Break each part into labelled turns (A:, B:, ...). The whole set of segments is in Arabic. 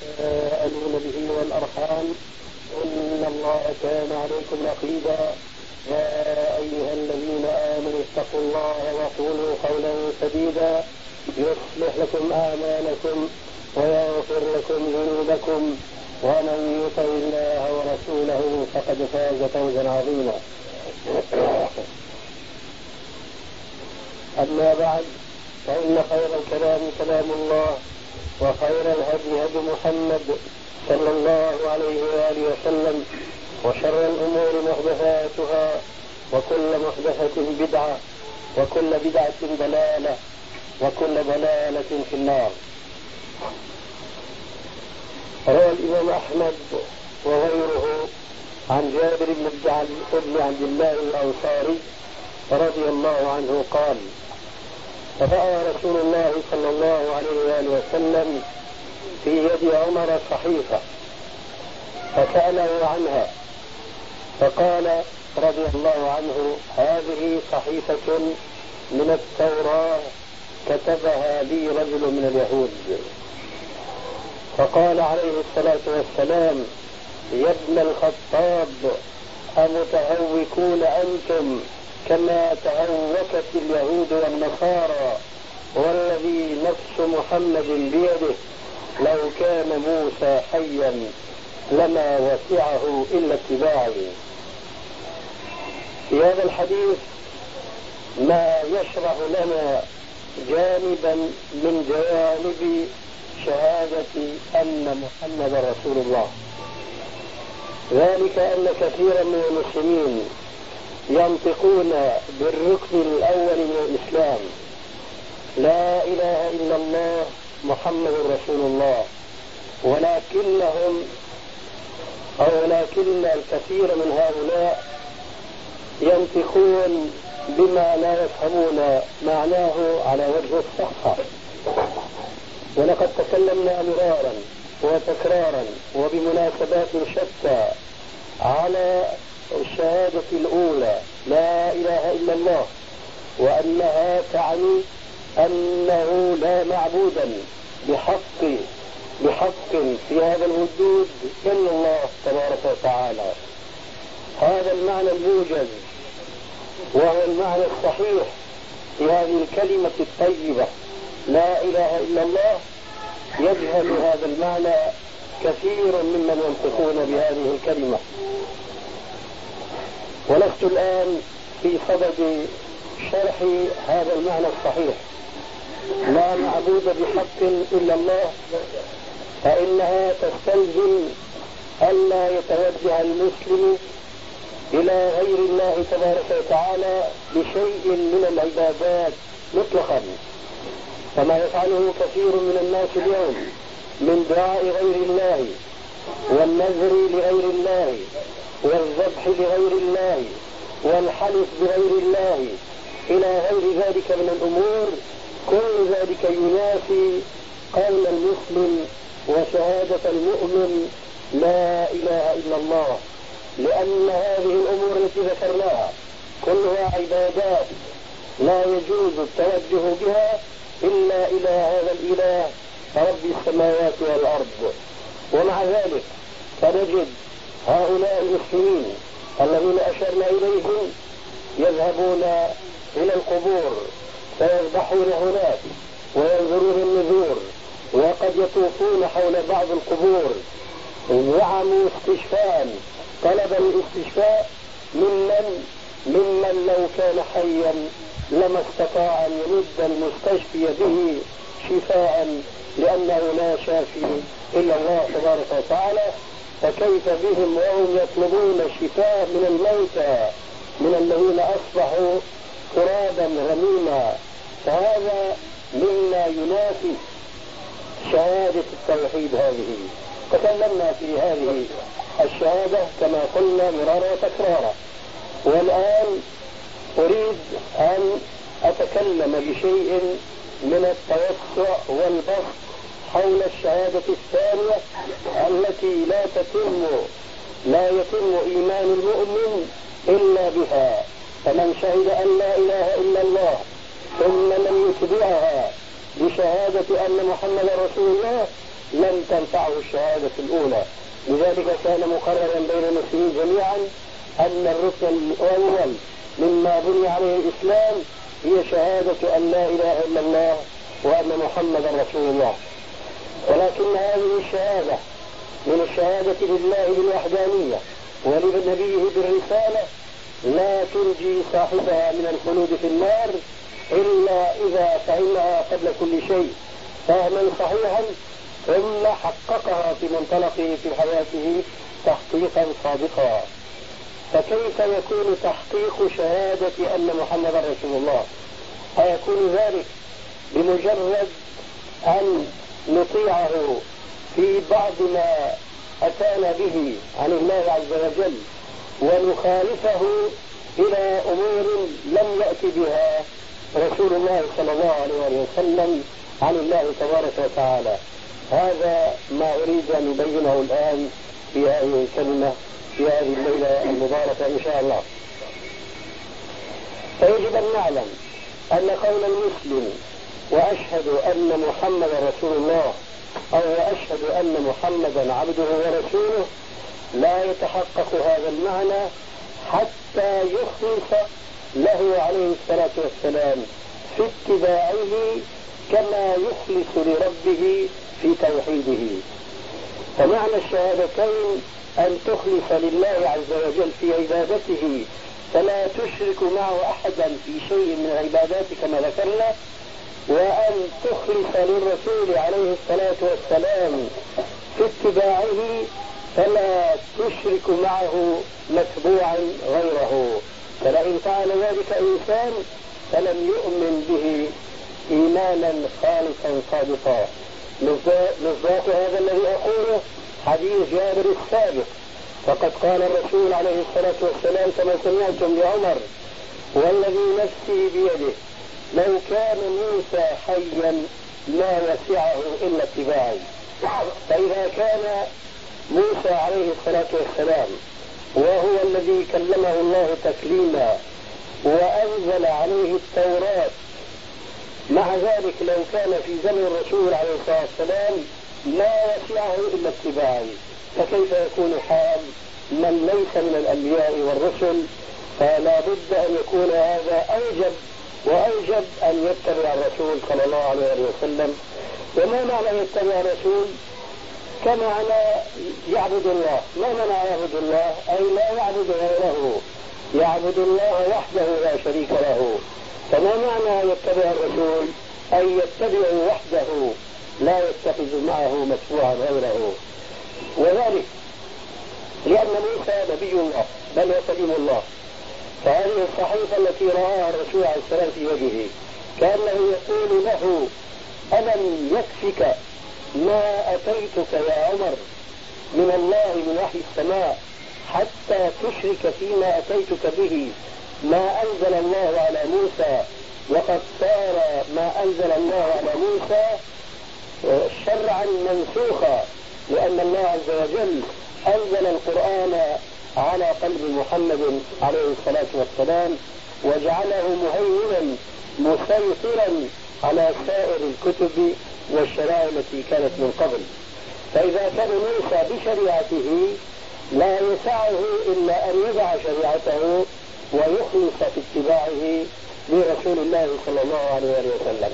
A: تساءلون به والأرحام إن الله كان عليكم رقيبا يا أيها الذين آمنوا اتقوا الله وقولوا قولا سديدا يصلح لكم أعمالكم ويغفر لكم ذنوبكم ومن يطع الله ورسوله فقد فاز فوزا عظيما. أما بعد فإن خير الكلام كلام الله. وخير الهدي هدي محمد صلى الله عليه وآله وسلم وشر الأمور محدثاتها وكل محدثة بدعة وكل بدعة ضلالة وكل ضلالة في النار. روى الإمام أحمد وغيره عن جابر بن عبد الله الأنصاري رضي الله عنه قال فرأى رسول الله صلى الله عليه وآله وسلم في يد عمر صحيفة فسأله عنها فقال رضي الله عنه هذه صحيفة من التوراة كتبها لي رجل من اليهود. فقال عليه الصلاة والسلام يا ابن الخطاب أمتهوكون أنتم كما تهوكت اليهود والنصارى والذي نفس محمد بيده لو كان موسى حيا لما وسعه إلا اتباعي في هذا الحديث ما يشرح لنا جانبا من جوانب شهادة أن محمد رسول الله. ذلك أن كثيرا من المسلمين ينطقون بالركن الأول من الإسلام. لا إله إلا الله محمد رسول الله. ولكنهم أو ولكن الكثير من هؤلاء ينطقون بما لا يفهمون معناه على وجه الصحة. ولقد تكلمنا مرارا وتكرارا وبمناسبات شتى على الشهادة الأولى لا إله إلا الله وأنها تعني أنه لا معبودا بحق بحق في هذا الوجود إلا الله تبارك وتعالى. هذا المعنى الموجز وهو المعنى الصحيح في هذه الكلمة الطيبة لا إله إلا الله. يجهل هذا المعنى كثير ممن ينطقون بهذه الكلمة. ولست الآن في صدد شرح هذا المعنى الصحيح. لا معبود بحق إلا الله فإنها تستلزم ألا يتوجه المسلم إلى غير الله تبارك وتعالى بشيء من العبادات مطلقا. كما يفعله كثير من الناس اليوم من دعاء غير الله والنذر لغير الله والذبح لغير الله والحلف بغير الله إلى غير ذلك من الأمور. كل ذلك ينافي قول المسلم وشهادة المؤمن لا إله إلا الله. لأن هذه الأمور التي ذكرناها كلها عبادات لا يجوز التوجه بها إلا إلى هذا الإله رب السماوات والأرض. ومع ذلك فنجد هؤلاء المسلمين الذين أشرنا إليهم يذهبون إلى القبور فيذبحون هناك وينظرون النذور وقد يطوفون حول بعض القبور. زعموا استشفاء طلب الاستشفاء ممن ممن لو كان حيا لما استطاع أن يمد المستشفي به شفاء لأنه لا شافي إلا الله تبارك وتعالى. فكيف بهم وهم يطلبون الشفاء من الموتى من الذين أصبحوا ترابا رميما فهذا مما ينافي شهادة التوحيد هذه. تكلمنا في هذه الشهادة كما قلنا مرارا وتكرارا. والآن أريد أن أتكلم بشيء من التوسع والبسط حول الشهادة الثانية التي لا تتم لا يتم إيمان المؤمن إلا بها. فمن شهد أن لا إله إلا الله ثم لم يتبعها بشهادة أن محمد رسول الله لم تنفعه الشهادة الأولى. لذلك كان مقررا بين المسلمين جميعا أن الركن الأول مما بني عليه الإسلام هي شهادة أن لا إله إلا الله وأن محمدا رسول الله. ولكن هذه الشهادة من الشهادة لله بالوحدانية ولنبيه بالرسالة لا تنجي صاحبها من الخلود في النار إلا إذا فهمها قبل كل شيء. فهما صحيحا ثم حققها في منطلقه في حياته تحقيقا صادقا. فكيف يكون تحقيق شهادة أن محمدا رسول الله؟ أيكون ذلك بمجرد أن نطيعه في بعض ما أتانا به عن الله عز وجل ونخالفه إلى أمور لم يأت بها رسول الله صلى الله عليه وسلم عن الله تبارك وتعالى. هذا ما أريد أن أبينه الآن في هذه الكلمة في هذه الليلة المباركة إن شاء الله. فيجب أن نعلم أن قول المسلم وأشهد أن محمد رسول الله أو وأشهد أن محمدا عبده ورسوله. لا يتحقق هذا المعنى حتى يخلص له عليه الصلاة والسلام في اتباعه كما يخلص لربه في توحيده. فمعنى الشهادتين أن تخلص لله عز وجل في عبادته فلا تشرك معه أحدا في شيء من العبادات كما ذكرنا. وأن تخلص للرسول عليه الصلاة والسلام في اتباعه فلا تشرك معه متبوعا غيره. فلئن فعل ذلك إنسان فلم يؤمن به إيمانا خالصا صادقا. مصداق هذا الذي أقوله حديث جابر السابق. فقد قال الرسول عليه الصلاة والسلام كما سمعتم لعمر والذي نفسي بيده لو كان موسى حيا ما وسعه إلا اتباعي. فإذا كان موسى عليه الصلاة والسلام وهو الذي كلمه الله تكليما وأنزل عليه التوراة مع ذلك لو كان في زمن الرسول عليه الصلاة والسلام ما وسعه إلا اتباعي. فكيف يكون حال من ليس من الأنبياء والرسل؟ فلا بد أن يكون هذا أوجب وأوجب أن يتبع الرسول صلى الله عليه وسلم. وما معنى يتبع الرسول؟ كمعنى يعبد الله. ما معنى يعبد الله؟ أي لا يعبد غيره. يعبد الله وحده لا شريك له. فما معنى يتبع الرسول؟ أي يتبع وحده لا يتخذ معه مشروعا غيره. وذلك لأن موسى نبي الله بل وكلم الله. فهذه الصحيفة التي رآها الرسول عليه السلام في وجهه كأنه يقول له ألم يكفك ما أتيتك يا عمر من الله من وحي السماء حتى تشرك فيما أتيتك به؟ ما أنزل الله على موسى وقد صار ما أنزل الله على موسى شرعا منسوخا لأن الله عز وجل أنزل القرآن على قلب محمد عليه الصلاة والسلام وجعله مهيمنا مسيطرا على سائر الكتب والشرائع التي كانت من قبل. فإذا كان موسى بشريعته لا يسعه إلا أن يضع شريعته ويخلص في اتباعه لرسول الله صلى الله عليه وسلم.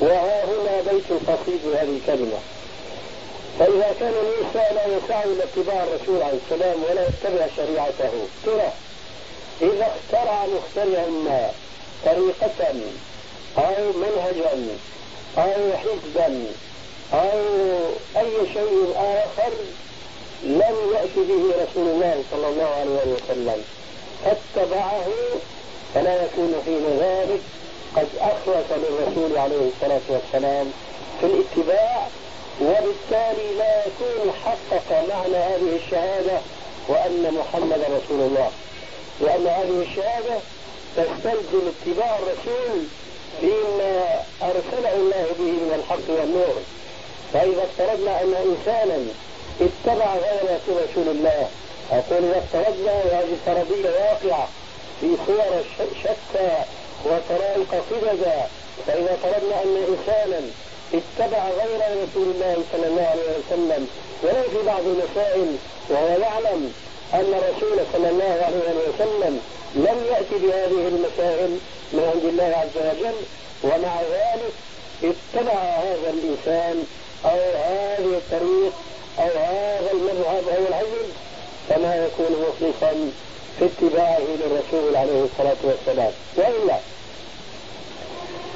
A: وها هنا بيت القصيد هذه الكلمة. فإذا كان موسى لا يسعه إلا اتباع الرسول عليه السلام ولا يتبع شريعته. ترى. إذا اخترع مخترع ما طريقة أو منهجا أو حزبا أو أي شيء آخر لم يأت به رسول الله صلى الله عليه وسلم. فاتبعه فلا يكون حين ذلك. قد أخلص للرسول عليه الصلاة والسلام في الاتباع وبالتالي لا يكون حقق معنى هذه الشهادة وأن محمد رسول الله. لأن هذه الشهادة تستلزم اتباع الرسول فيما أرسله الله به من الحق والنور. فإذا افترضنا أن إنسانا اتبع غير رسول الله أقول إذا افترضنا وهذه فرضية واقعة في صور شتى وطرائق قددا فإذا فرضنا أن إنسانا اتبع غير رسول الله صلى الله عليه وسلم. ولو في بعض المسائل وهو يعلم أن الرسول صلى الله عليه وسلم لم يأتي بهذه المسائل من عند الله عز وجل. ومع ذلك اتبع هذا الإنسان أو هذه الطريق أو هذا المذهب أو العلم فما يكون مخلصا في اتباعه للرسول عليه الصلاة والسلام. وإلا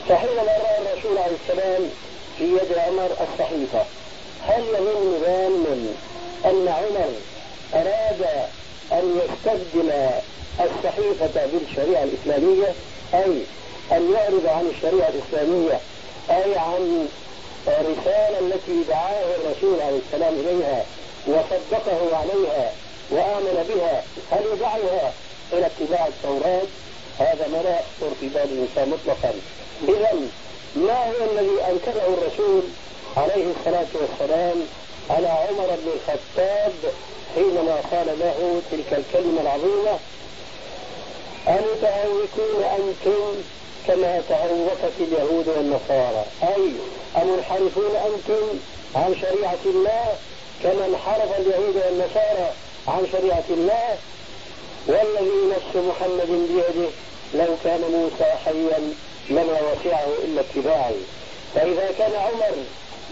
A: فحينما رأى الرسول عليه السلام في يد عمر الصحيفة. هل يظن ظان أن عمر أراد أن يستبدل الصحيفة بالشريعة الإسلامية؟ أي أن يعرض عن الشريعة الإسلامية؟ أي عن الرسالة التي دعاه الرسول عليه السلام إليها وصدقه عليها وآمن بها؟ هل يدعها إلى اتباع التوراة؟ هذا ما لا يخطر في بال الإنسان مطلقا. إذا ما هو الذي أنكره الرسول عليه الصلاة والسلام على عمر بن الخطاب حينما قال له تلك الكلمة العظيمة؟ أمتهوكون أنتم كما تهوكت اليهود والنصارى. أي أمنحرفون أنتم عن شريعة الله كما انحرف اليهود والنصارى عن شريعة الله؟ والذي نفس محمد بيده لو كان موسى حيا لما وسعه إلا اتباعي فإذا كان عمر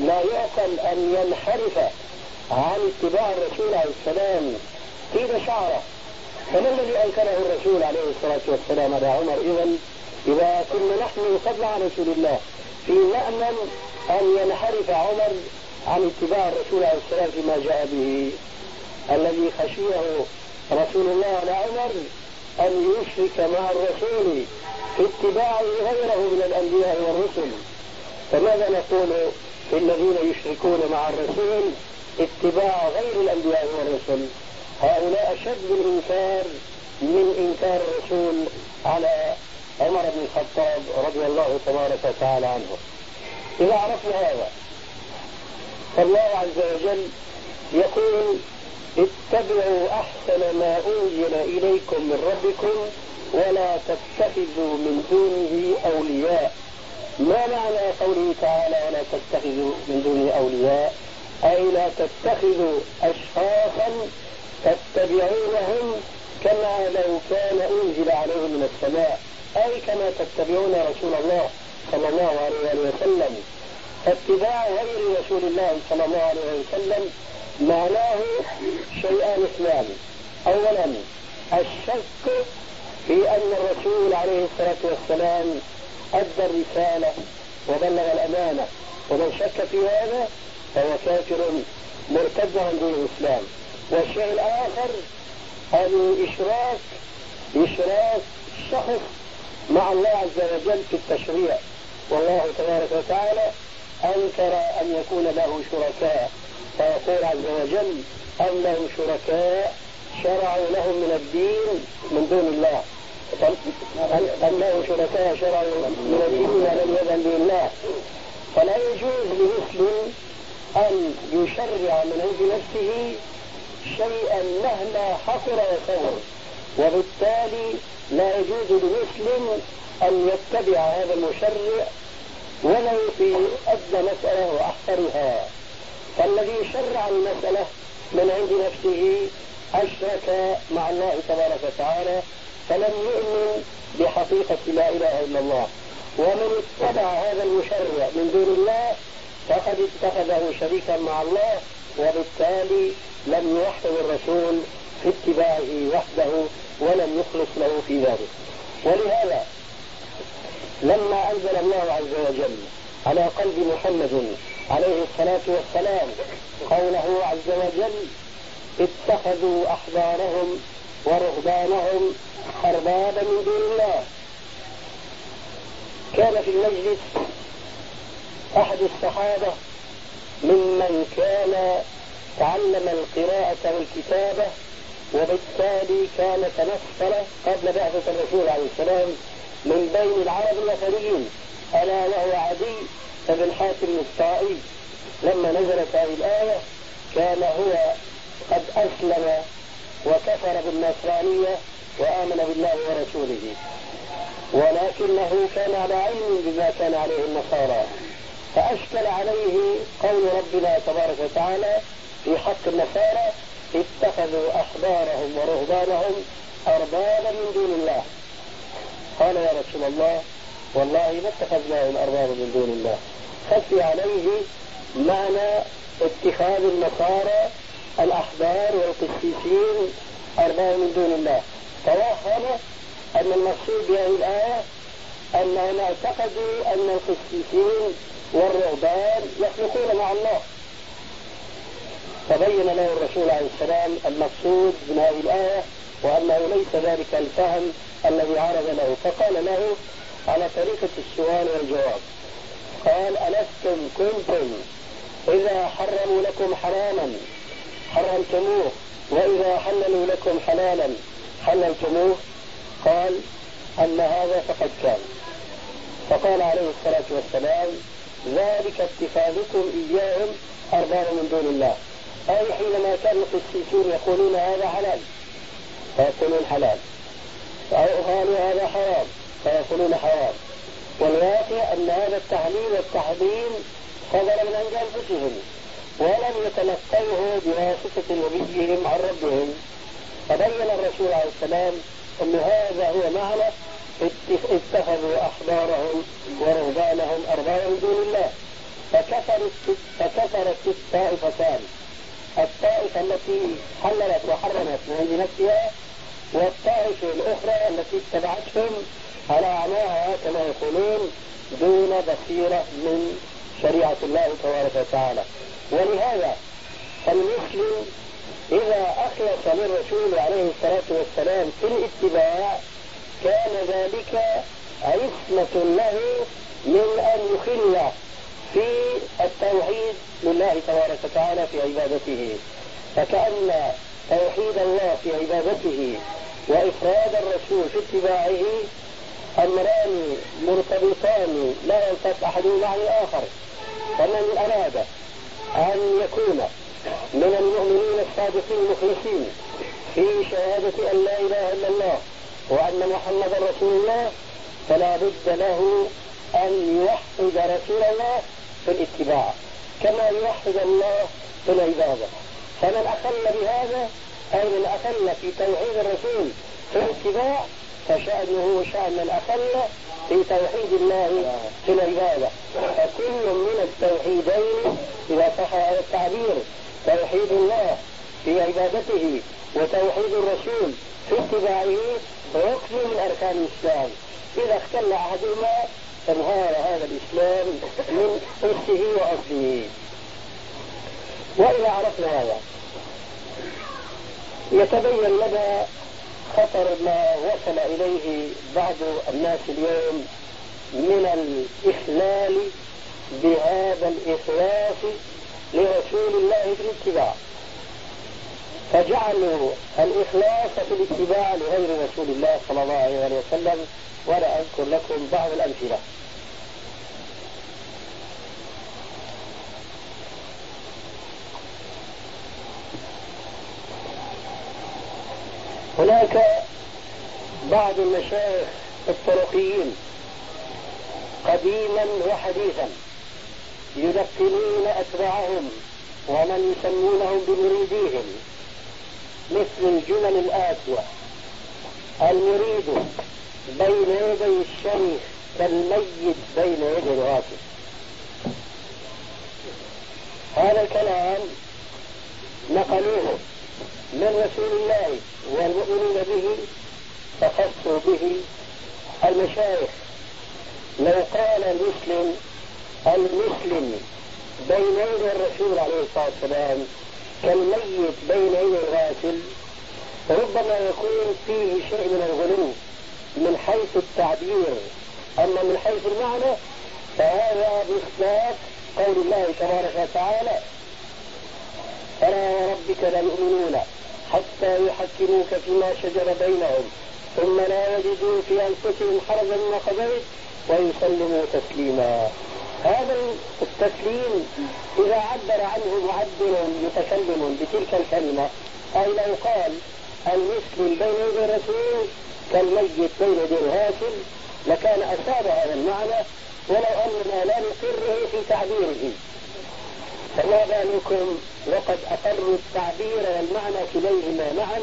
A: لا يعقل أن ينحرف عن اتباع الرسول عليه السلام حين شعره. فما الذي أنكره الرسول عليه الصلاة والسلام على عمر؟ إذا إذا كنا نحن قبل عن رسول الله في نأمن أن ينحرف عمر عن اتباع الرسول عليه السلام فيما جاء به. الذي خشيه رسول الله على عمر أن يشرك مع الرسول في اتباعه غيره من الأنبياء والرسل. فماذا نقول في الذين يشركون مع الرسول اتباع غير الأنبياء والرسل؟ هؤلاء أشد الإنكار من إنكار الرسول على عمر بن الخطاب رضي الله تبارك وتعالى عنه. إذا عرفنا هذا فالله عز وجل يقول اتبعوا أحسن ما أنزل إليكم من ربكم ولا تتخذوا من دونه أولياء. ما معنى قوله تعالى ولا تتخذوا من دونه أولياء؟ أي لا تتخذوا أشخاصا تتبعونهم كما لو كان أنزل عليهم من السماء. أي كما تتبعون رسول الله صلى الله عليه وسلم. فاتباع غير رسول الله صلى الله عليه وسلم معناه شيئان اثنان اولا الشك في أن الرسول عليه الصلاة والسلام أدى الرسالة وبلغ الأمانة. ومن شك في هذا فهو كافر مرتد عن دين الاسلام والشيء الآخر الإشراك إشراك شخص مع الله عز وجل في التشريع. والله تبارك وتعالى أنكر أن يكون له شركاء. فيقول عز وجل أم لهم شركاء شرعوا لهم من الدين من دون الله. أم لهم شركاء شرعوا من الدين ولم يذن به الله. فلا يجوز لمسلم أن يشرع من عند نفسه شيئا مهما حصر وصور وبالتالي لا يجوز لمسلم أن يتبع هذا المشرع ولو في أدنى مسألة وأحقرها فالذي شرع المسألة من عند نفسه أشرك مع الله تبارك وتعالى فلم يؤمن بحقيقة لا إله إلا الله. ومن اتبع هذا المشرع من دون الله فقد اتخذه شريكا مع الله وبالتالي لم يوحد الرسول في اتباعه وحده ولم يخلص له في ذلك. ولهذا لما أنزل الله عز وجل على قلب محمد عليه الصلاة والسلام قوله عز وجل اتخذوا أحبارهم ورهبانهم أربابا من دون الله. كان في المجلس أحد الصحابة ممن كان تعلم القراءة والكتابة وبالتالي كان تنصل قبل بعثة الرسول عليه السلام من بين العرب الوثنيين ألا وهو عدي ابن حاتم الطائي. لما نزلت هذه الآية كان هو قد أسلم وكفر بالنصرانية وآمن بالله ورسوله. ولكنه كان على علم بما كان عليه النصارى. فأشكل عليه قول ربنا تبارك وتعالى في حق النصارى اتخذوا أحبارهم ورهبانهم أربابا من دون الله. قال يا رسول الله والله ما اتخذناهم أربابا من دون الله. خفي عليه معنى اتخاذ النصارى الأحبار والقسيسين أربابا من دون الله. توهم أن المقصود بهذه الآية أنهم اعتقدوا أن القسيسين والرهبان يخلقون مع الله. فبين له الرسول عليه السلام المقصود من هذه الآية وأنه ليس ذلك الفهم الذي عرض له. فقال له على طريقة السؤال والجواب. قال ألستم كنتم إذا حرموا لكم حراما حرمتموه وإذا حللوا لكم حلالا حللتموه؟ قال أما هذا فقد كان. فقال عليه الصلاة والسلام ذلك اتخاذكم إياهم أربابا من دون الله. أي حينما كان القسيسون يقولون هذا حلال؟ فيقولون حلال. أو قالوا هذا حرام فيقولون حرام. والواقع أن هذا التحليل والتحريم صدر من عند أنفسهم. ولم يتلقوه بواسطة نبيهم عن ربهم. فبين الرسول عليه السلام أن هذا هو معنى اتخذوا أحبارهم ورهبانهم أربابا من دون الله. فكفرت فكفرت الطائفتان الطائفة التي حللت وحرمت من نفسها والطائفة الأخرى التي اتبعتهم على أعماها كما يقولون دون بصيرة من شريعة الله تبارك وتعالى. ولهذا فالمسلم إذا أخلص للرسول عليه الصلاة والسلام في الاتباع كان ذلك عصمة له من أن يخل في التوحيد لله تبارك وتعالى في عبادته. فكأن توحيد الله في عبادته وإفراد الرسول في اتباعه أمران مرتبطان لا ينفك أحدهما عن الآخر فمن أراد أن يكون من المؤمنين الصادقين المخلصين في شهادة أن لا إله إلا الله وأن محمدا رسول الله فلا بد له أن يوحد رسول الله في الاتباع كما يوحد الله في العبادة. فمن أخل بهذا أي من أخل في توحيد الرسول في الاتباع فشأنه شأن من أخل في توحيد الله في العبادة. فكل من التوحيدين إذا صح هذا التعبير توحيد الله في عبادته وتوحيد الرسول في اتباعه ركن من أركان الإسلام. إذا اختل أحدهما انهار هذا الإسلام من أسه وأصله وإذا عرفنا هذا يتبين لنا خطر ما وصل إليه بعض الناس اليوم من الإخلال بهذا الإخلاص لرسول الله في الاتباع. فجعلوا الإخلاص في الاتباع لغير رسول الله صلى الله عليه وسلم. ولا أذكر لكم بعض الأمثلة. هناك بعض المشايخ الطرقيين قديما وحديثا يدخلون أتباعهم ومن يسمونهم بمريديهم مثل الجمل الآتية المريد بين يدي الشيخ كالميت بين يدي الغاسل هذا الكلام نقلوه من رسول الله والمؤمنين به فخصوا به المشايخ. لو قال المسلم المسلم بين يدي الرسول عليه الصلاة والسلام كالميت بين يدي الغاسل ربما يكون فيه شيء من الغلو من حيث التعبير. أما من حيث المعنى فهذا مصداق قول الله تبارك وتعالى فلا وربك يؤمنون حتى يحكموك فيما شجر بينهم ثم لا يجدوا في أنفسهم حرجا مما قضيت ويسلموا تسليما. هذا التسليم إذا عبر عنه معبر متكلم بتلك الكلمة أي لو قال المسلم بين يدي الرسول كالميت بين يدي الهاشم لكان أساب هذا المعنى ولو أننا لا نقره في تعبيره. فما بالكم وقد أقروا التعبير والمعنى كليهما معا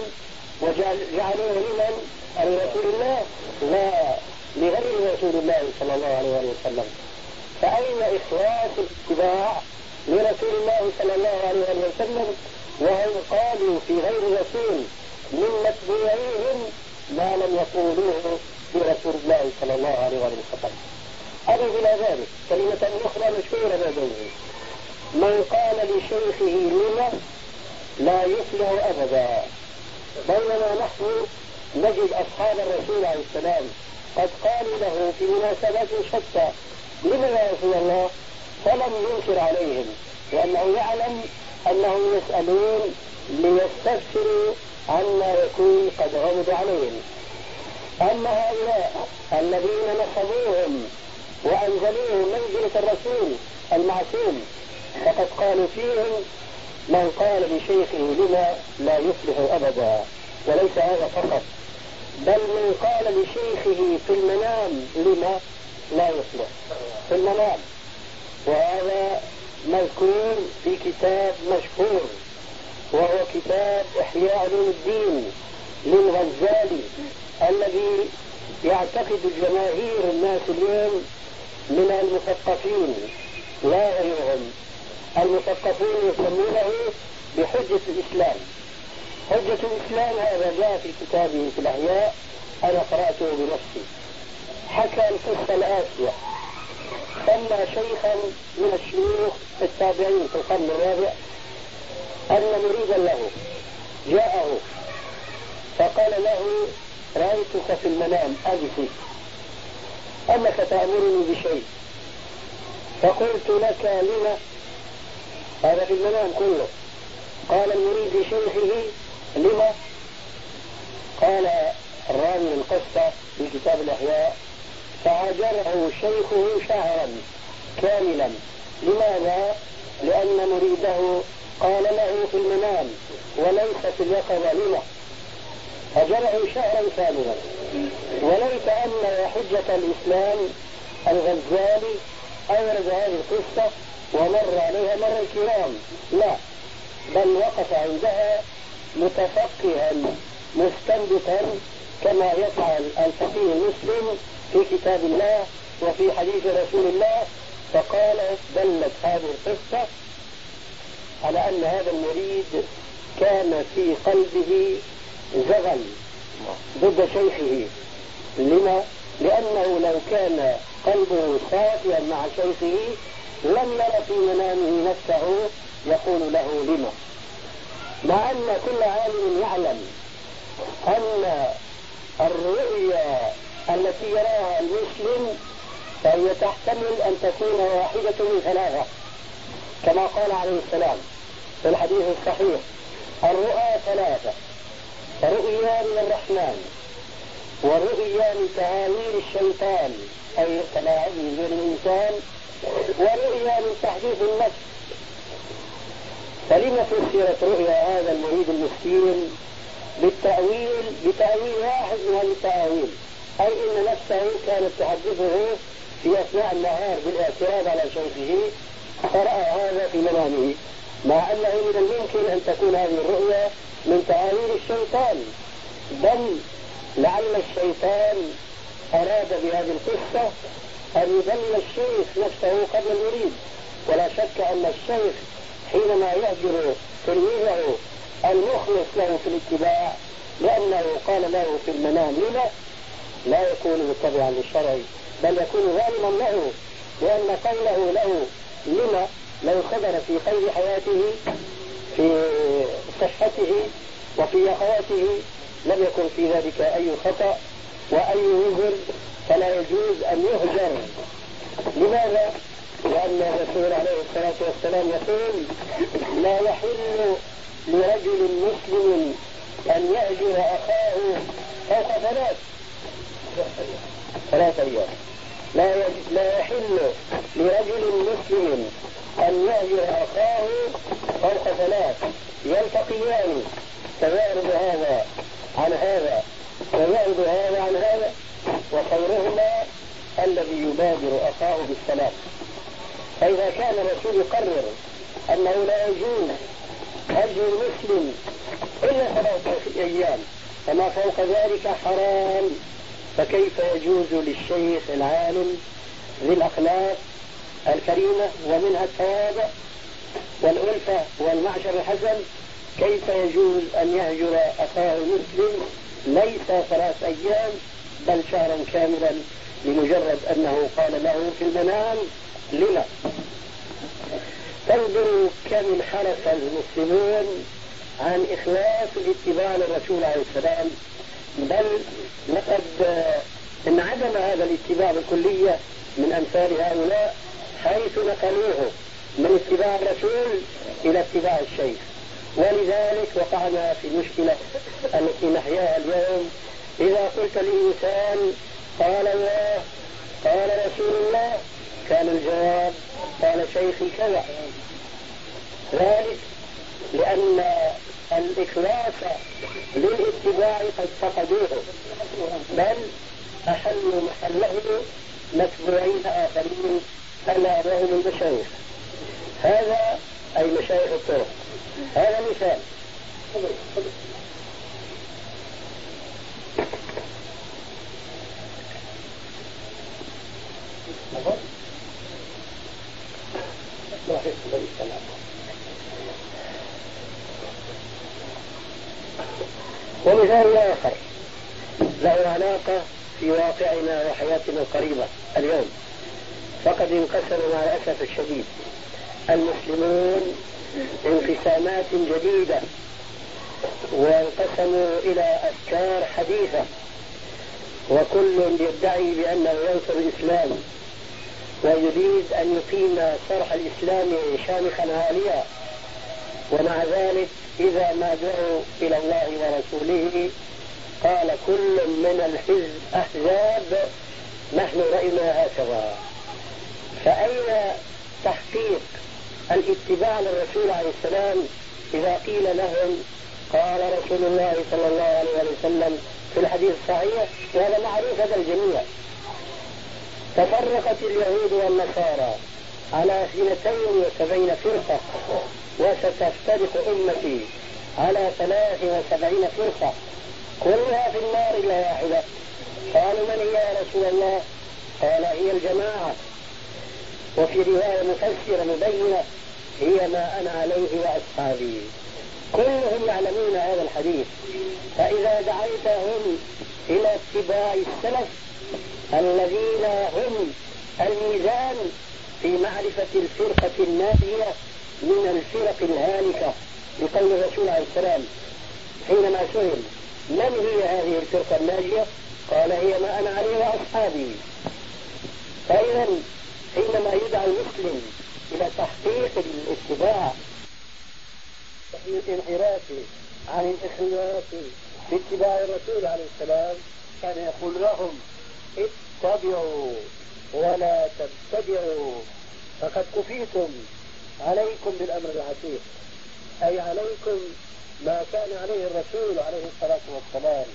A: وجعلوه لمن؟ لرسول الله؟ لا لغير رسول الله صلى الله عليه وسلم. فأين إخلاص الاتباع لرسول الله صلى الله عليه وسلم؟ وهم قالوا في غير رسول؟ من متبوعيهم ما لم يقولوه برسول الله صلى الله عليه وسلم. أضف إلى ذلك. كلمة أخرى مشهورة لديه من قال لشيخه لما لا يفلح أبدا. بينما نحن نجد أصحاب الرسول عليه السلام قد قالوا له في مناسبات شتى لما يا رسول الله؟ فلم ينكر عليهم لأنه يعلم أنهم يسألون ليستفسروا عما يكون قد غمض عليهم. أما هؤلاء الذين نصبوهم وأنزلوهم منزلة الرسول المعصوم فقد قالوا فيهم من قال لشيخه لما لا يفلح أبدا وليس هذا فقط بل من قال لشيخه في المنام لما لا يصلح في المنام. وهذا مذكور في كتاب مشهور وهو كتاب إحياء علوم الدين للغزالي الذي يعتقد جماهير الناس اليوم من المثقفين لا غيرهم. المثقفون يسمونه بحجة الإسلام. حجة الإسلام هذا جاء في كتابه في الأحياء أنا قرأته بنفسي. حكى القصة الآتية سمى شيخا من الشيوخ التابعين في القرن الرابع أن مريدا له جاءه فقال له رأيتك في المنام أبكي أنك تأمرني بشيء. فقلت لك لما هذا في المنام كله. قال المريد لشيخه لما؟ قال الرامي القصة في كتاب الأحياء فهاجره شيخه شهرا كاملا. لماذا؟ لأن مريده قال له في المنام وليس في اليقظة لما؟ هجره شهرا كاملا. وليس أن حجة الإسلام الغزالي أورد هذه القصة ومر عليها مر الكرام لا بل وقف عندها متفقها مستنبطا كما يفعل الفقيه المسلم في كتاب الله وفي حديث رسول الله فقال دلت هذه القصة على أن هذا المريد كان في قلبه زغل ضد شيخه لما؟ لأنه لو كان قلبه صافيا مع شيخه لم ير في منامه نفسه يقول له لما مع أن كل عالم يعلم أن الرؤيا التي يراها المسلم فهي تحتمل أن تكون واحدة من ثلاثة كما قال عليه السلام في الحديث الصحيح الرؤى ثلاثة رؤيا من الرحمن ورؤيا من تهاويل الشيطان أي تلاعبه الإنسان ورؤيا من تحديث النفس. فلما فسرت رؤيا هذا المريد المسكين بالتأويل بتأويل واحد من هذه التأويل. أي إن نفسه كانت تحدثه في أثناء النهار بالإعتراض على شيخه فرأى هذا في منامه مع أنه من الممكن أن تكون هذه الرؤيا من تعاليل الشيطان. بل لعل الشيطان أراد بهذه القصة أن يدل الشيخ نفسه قبل المريد ولا شك أن الشيخ حينما يهجر تلميذه المخلص له في الاتباع لأنه قال له في المنام لما لا يكون متبعا للشرع بل يكون ظالما له لأن قوله له لما لو خبر في قيد حياته في صحته وفي أخواته لم يكن في ذلك أي خطأ. وأي وزر فلا يجوز أن يهجر. لماذا؟ لأن الرسول عليه الصلاة والسلام يقول لا يحل لرجل مسلم أن يهجر أخاه فوق ثلاث. ثلاث أيام. لا لا يحل لرجل مسلم أن يهجر أخاه فوق ثلاث. يلتقيان. فيعرض هذا عن هذا. ويعرض هذا عن هذا وخيرهما الذي يبادر أخاه بالسلام. فإذا كان الرسول يقرر أنه لا يجوز هجر المسلم إلا ثلاثة أيام فما فوق ذلك حرام. فكيف يجوز للشيخ العالم ذي الأخلاق الكريمة ومنها التواضع والألفة والمعشر الحسن كيف يجوز أن يهجر أخاه المسلم ليس ثلاث أيام بل شهرا كاملا لمجرد أنه قال له في المنام لما؟ تنظروا كم انحرف المسلمون عن إخلاص الاتباع للرسول عليه السلام. بل لقد انعدم هذا الاتباع بالكلية من أمثال هؤلاء حيث نقلوه من اتباع الرسول إلى اتباع الشيخ. ولذلك وقعنا في مشكلة التي نحياها اليوم. إذا قلت لإنسان قال الله قال رسول الله كان الجواب قال شيخي كذا ذلك لأن الإخلاص للاتباع قد فقدوه بل أحلوا محله متبوعين آخرين ألا وهم المشايخ هذا أي مشايخ الطرق. هذا مثال. ومثال آخر. له علاقة في واقعنا وحياتنا القريبة اليوم. فقد انقسم مع الأسف الشديد. المسلمون انقسامات جديدة وانقسموا إلى أفكار حديثة وكل يدعي بأنه ينصر الإسلام ويريد أن يقيم صرح الإسلام شامخا عاليا. ومع ذلك إذا ما دعوا إلى الله ورسوله قال كل من الحزب أحزاب نحن رأينا هكذا. فأين تحقيق الاتباع للرسول عليه السلام إذا قيل لهم قال رسول الله صلى الله عليه وسلم في الحديث الصحيح وهذا معروف هذا الجميع. تفرقت اليهود والنصارى على اثنتين وسبعين فرقة وستفترق أمتي على ثلاث وسبعين فرقة. كلها في النار إلا واحدة قالوا من هي يا رسول الله؟ قال هي الجماعة. وفي رواية مفسرة مبينة هي ما أنا عليه وأصحابي. كلهم يعلمون هذا الحديث. فإذا دعيتهم إلى اتباع السلف الذين هم الميزان في معرفة الفرقة الناجية من الفرق الهالكة لقول الرسول عليه السلام حينما سئل من هي هذه الفرقة الناجية؟ قال هي ما أنا عليه وأصحابي. فإذا حينما يدعى المسلم إلى تحقيق الاتباع الانحراف عن الإخلاص في اتباع الرسول عليه السلام. كان يقول لهم اتبعوا ولا تبتدعوا فقد كفيتم. عليكم بالأمر العتيق. أي عليكم ما كان عليه الرسول عليه الصلاة والسلام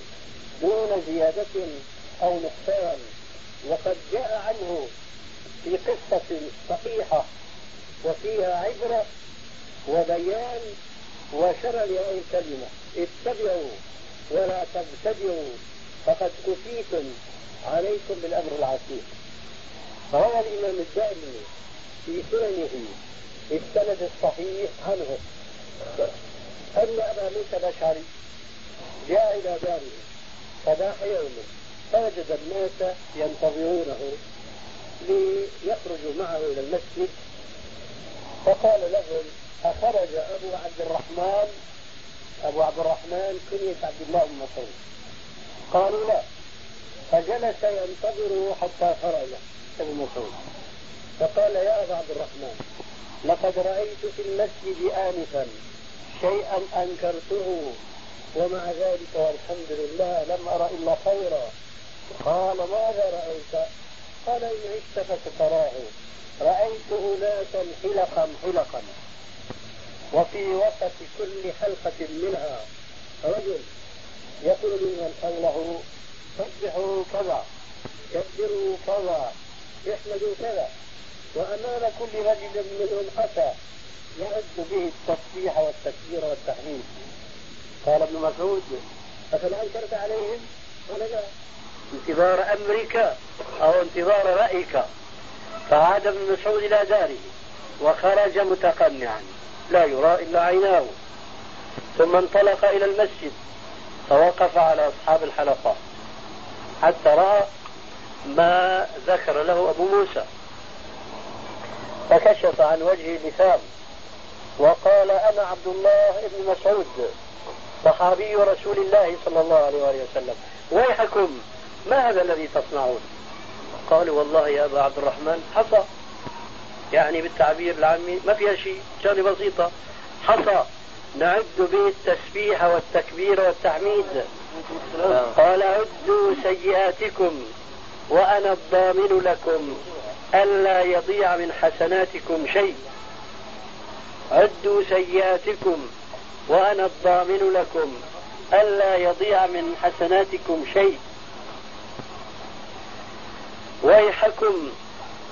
A: دون زيادة أو نقصان. وقد جاء عنه في قصة صحيحة وفيها عبرة وبيان وشرع لهذه الكلمة. اتبعوا ولا تبتدعوا فقد كفيتم عليكم بالأمر العتيق. روى الإمام الدائمي في سننه السند الصحيح عنه أن أبا موسى الأشعري جاء إلى داره صباح يوم فوجد الناس ينتظرونه ليخرجوا معه إلى المسجد. فقال لهم أخرج أبو عبد الرحمن أبو عبد الرحمن كنية عبد الله بن مسعود. قالوا لا فجلس ينتظره حتى خرج ابن مسعود. فقال يا أبا عبد الرحمن لقد رأيت في المسجد آنفا شيئا أنكرته ومع ذلك والحمد لله لم أرى إلا خيرا. قال ماذا رأيت؟ قال إن عشت فستراه رأيت أناسا حلقا حلقا وفي وسط كل حلقة منها رجل يقول لمن حوله سبحوا كذا كبروا كذا احمدوا كذا. وأمام كل رجل منهم حسى يعد به التصبيح والتكبير والتحميد. قال ابن مسعود أفلا أنكرت عليهم؟ قال لا. انتظار أمرك أو انتظار رأيك. فعاد ابن مسعود إلى داره وخرج متقنعا لا يرى إلا عيناه. ثم انطلق إلى المسجد فوقف على أصحاب الحلقات حتى رأى ما ذكر له أبو موسى. فكشف عن وجهه لثام وقال أنا عبد الله بن مسعود صحابي رسول الله صلى الله عليه وآله وسلم. ويحكم ما هذا الذي تصنعون؟ قالوا والله يا أبا عبد الرحمن حصى. يعني بالتعبير العامي ما فيها شيء شغلة بسيطة. حصى. نعد به التسبيح والتكبير والتحميد. قال عدوا سيئاتكم وأنا الضامن لكم ألا يضيع من حسناتكم شيء. عدوا سيئاتكم وأنا الضامن لكم ألا يضيع من حسناتكم شيء. ويحكم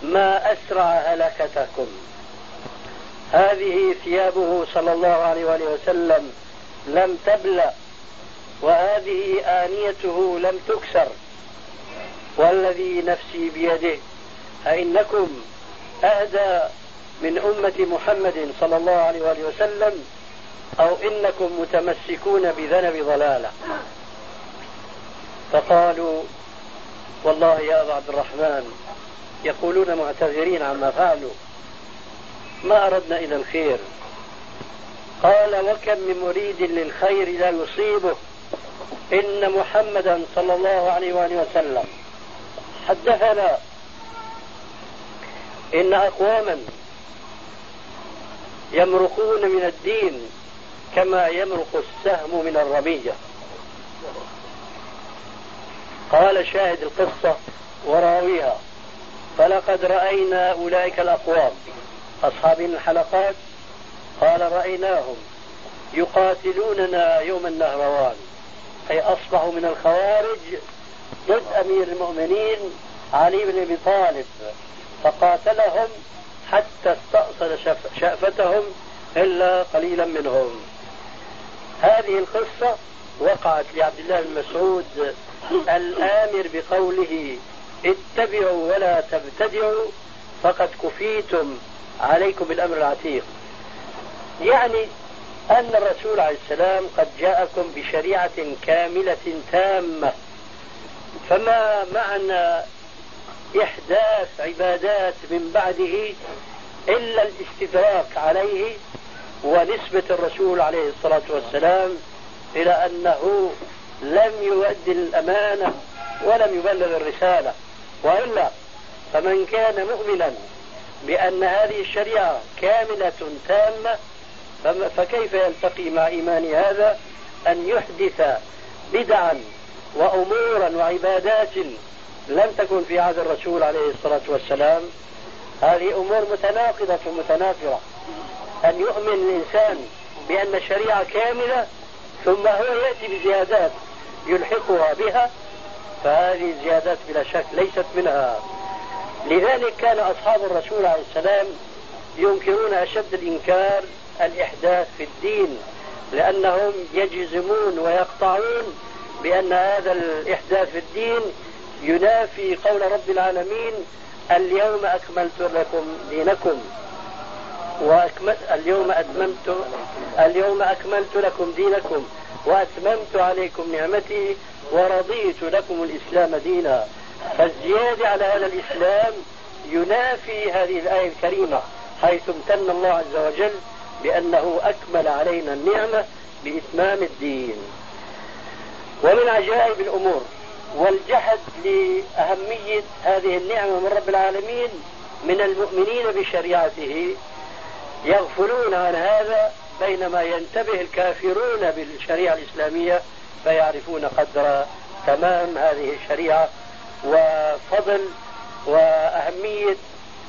A: ما أسرع هلكتكم. هذه ثيابه صلى الله عليه وآله وسلم لم تبلى وهذه آنيته لم تكسر. والذي نفسي بيده أئنكم أهدى من أمة محمد صلى الله عليه وآله وسلم أو إنكم متمسكون بذنب ضلالة. فقالوا والله يا أبا عبد الرحمن يقولون معتذرين عما فعلوا. ما أردنا إلى الخير. قال وكم من مريد للخير لا يصيبه؟ إن محمدا صلى الله عليه وآله وسلم. حدثنا إن أقواما يمرقون من الدين كما يمرق السهم من الرمية قال شاهد القصة وراويها. فلقد رأينا أولئك الأقوام. أصحاب الحلقات؟ قال رأيناهم. يقاتلوننا يوم النهروان. أي أصبحوا من الخوارج ضد أمير المؤمنين علي بن أبي طالب. فقاتلهم حتى استأصل شأفتهم إلا قليلا منهم. هذه القصة وقعت لعبد الله بن مسعود الآمر بقوله اتبعوا ولا تبتدعوا فقد كفيتم عليكم بالأمر العتيق. يعني أن الرسول عليه السلام قد جاءكم بشريعة كاملة تامة. فما معنى إحداث عبادات من بعده إلا الاستدراك عليه ونسبة الرسول عليه الصلاة والسلام إلى أنه لم يؤدي الأمانة ولم يبلغ الرسالة وإلا فمن كان مؤمنا بأن هذه الشريعة كاملة تامة فكيف يلتقي مع إيمان هذا؟ أن يحدث بدعا وأمورا وعبادات لم تكن في عهد الرسول عليه الصلاة والسلام. هذه أمور متناقضة متنافرة أن يؤمن الإنسان بأن الشريعة كاملة ثم هو يأتي بزيادات يلحقها بها فهذه الزيادات بلا شك ليست منها. لذلك كان أصحاب الرسول عليه السلام ينكرون أشد الإنكار الإحداث في الدين لأنهم يجزمون ويقطعون بأن هذا الإحداث في الدين ينافي قول رب العالمين اليوم أكملت لكم دينكم. وأكمل اليوم أتممت اليوم أكملت لكم دينكم. وأتممت عليكم نعمتي ورضيت لكم الإسلام دينا. فالزيادة على هذا الإسلام ينافي هذه الآية الكريمة حيث امتن الله عز وجل بأنه أكمل علينا النعمة بإتمام الدين. ومن عجائب الأمور والجحد لأهمية هذه النعمة من رب العالمين من المؤمنين بشريعته يغفلون عن هذا بينما ينتبه الكافرون بالشريعة الإسلامية فيعرفون قدر تمام هذه الشريعة وفضل وأهمية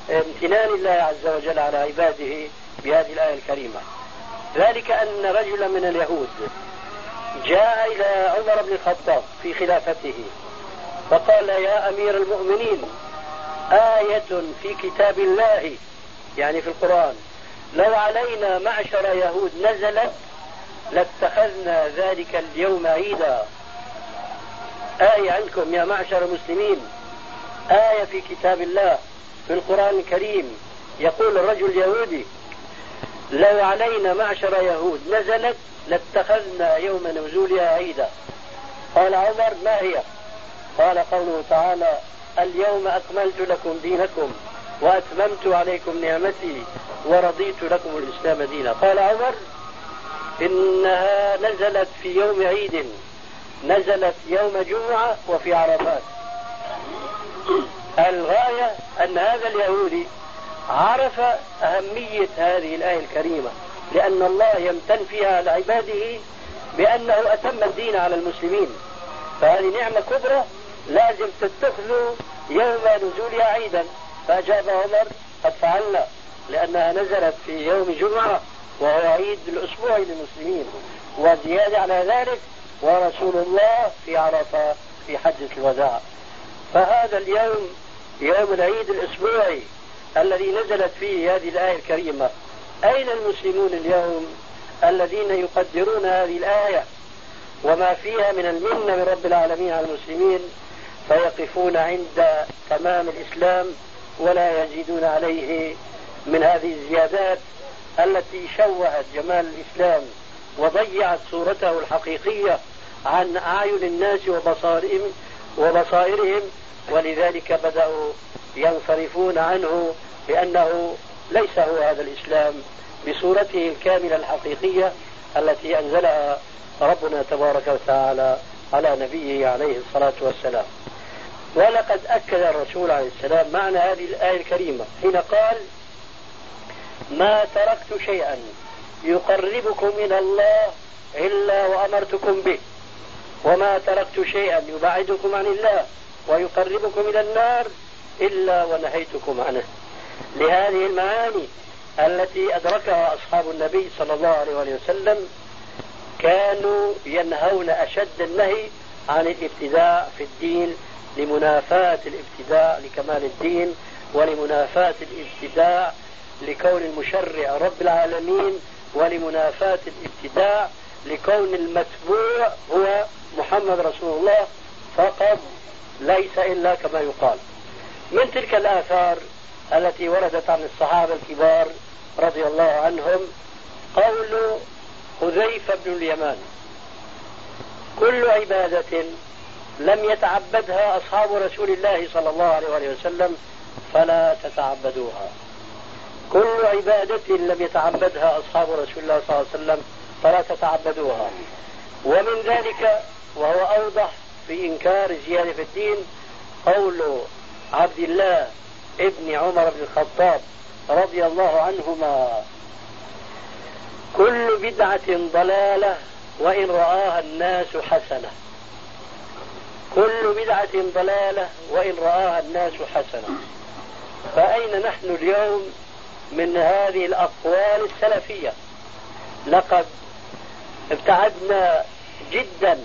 A: امتنان الله عز وجل على عباده بهذه الآية الكريمة. ذلك أن رجلا من اليهود جاء إلى عمر بن الخطاب في خلافته فقال يا أمير المؤمنين آية في كتاب الله يعني في القرآن لو علينا معشر يهود نزلت لاتخذنا ذلك اليوم عيدا. آية عندكم يا معشر المسلمين. آية في كتاب الله في القرآن الكريم. يقول الرجل اليهودي لو علينا معشر يهود نزلت لاتخذنا يوم نزولها عيدا. قال عمر ما هي؟ قال قوله تعالى اليوم أكملت لكم دينكم. وأتممت عليكم نعمتي ورضيت لكم الإسلام دينا. قال عمر إنها نزلت في يوم عيد. نزلت يوم جمعة وفي عرفات. الغاية أن هذا اليهودي عرف أهمية هذه الآية الكريمة لأن الله يمتن فيها لعباده بأنه أتم الدين على المسلمين. فهذه نعمة كبرى لازم تتخذوا يوم نزولها عيدا. فأجاب عمر قد فعلنا لأنها نزلت في يوم جمعة وهو عيد الأسبوع للمسلمين وزيادة على ذلك ورسول الله في عرفة في حجة الوداع. فهذا اليوم يوم العيد الأسبوعي الذي نزلت فيه هذه الآية الكريمة. أين المسلمون اليوم الذين يقدرون هذه الآية؟ وما فيها من المنة من رب العالمين على المسلمين فيقفون عند تمام الإسلام ولا يزيدون عليه من هذه الزيادات التي شوهت جمال الإسلام وضيعت صورته الحقيقية عن أعين الناس وبصائرهم وبصائرهم. ولذلك بدأوا ينصرفون عنه لأنه ليس هو هذا الإسلام بصورته الكاملة الحقيقية التي أنزلها ربنا تبارك وتعالى على نبيه عليه الصلاة والسلام. ولقد أكد الرسول عليه السلام معنى هذه الآية الكريمة حين قال ما تركت شيئا يقربكم إلى الله إلا وأمرتكم به وما تركت شيئا يبعدكم عن الله ويقربكم إلى النار إلا ونهيتكم عنه. لهذه المعاني التي أدركها أصحاب النبي صلى الله عليه وسلم كانوا ينهون أشد النهي عن الابتداع في الدين لمنافاة الابتداع لكمال الدين ولمنافاة الابتداع لكون المشرع رب العالمين ولمنافاة الابتداع لكون المتبوع هو محمد رسول الله فقط ليس إلا كما يقال. من تلك الآثار التي وردت عن الصحابة الكبار رضي الله عنهم قول حذيفة بن اليمان كل عبادة لم يتعبدها أصحاب رسول الله صلى الله عليه وسلم فلا تتعبدوها. كل عبادة لم يتعبدها أصحاب رسول الله صلى الله عليه وسلم فلا تتعبدوها. ومن ذلك وهو أوضح في إنكار زيادة في الدين قول عبد الله ابن عمر بن الخطاب رضي الله عنهما كل بدعة ضلالة وإن رآها الناس حسنة. كل بدعة ضلالة وإن رآها الناس حسنة. فأين نحن اليوم من هذه الأقوال السلفية؟ لقد ابتعدنا جدا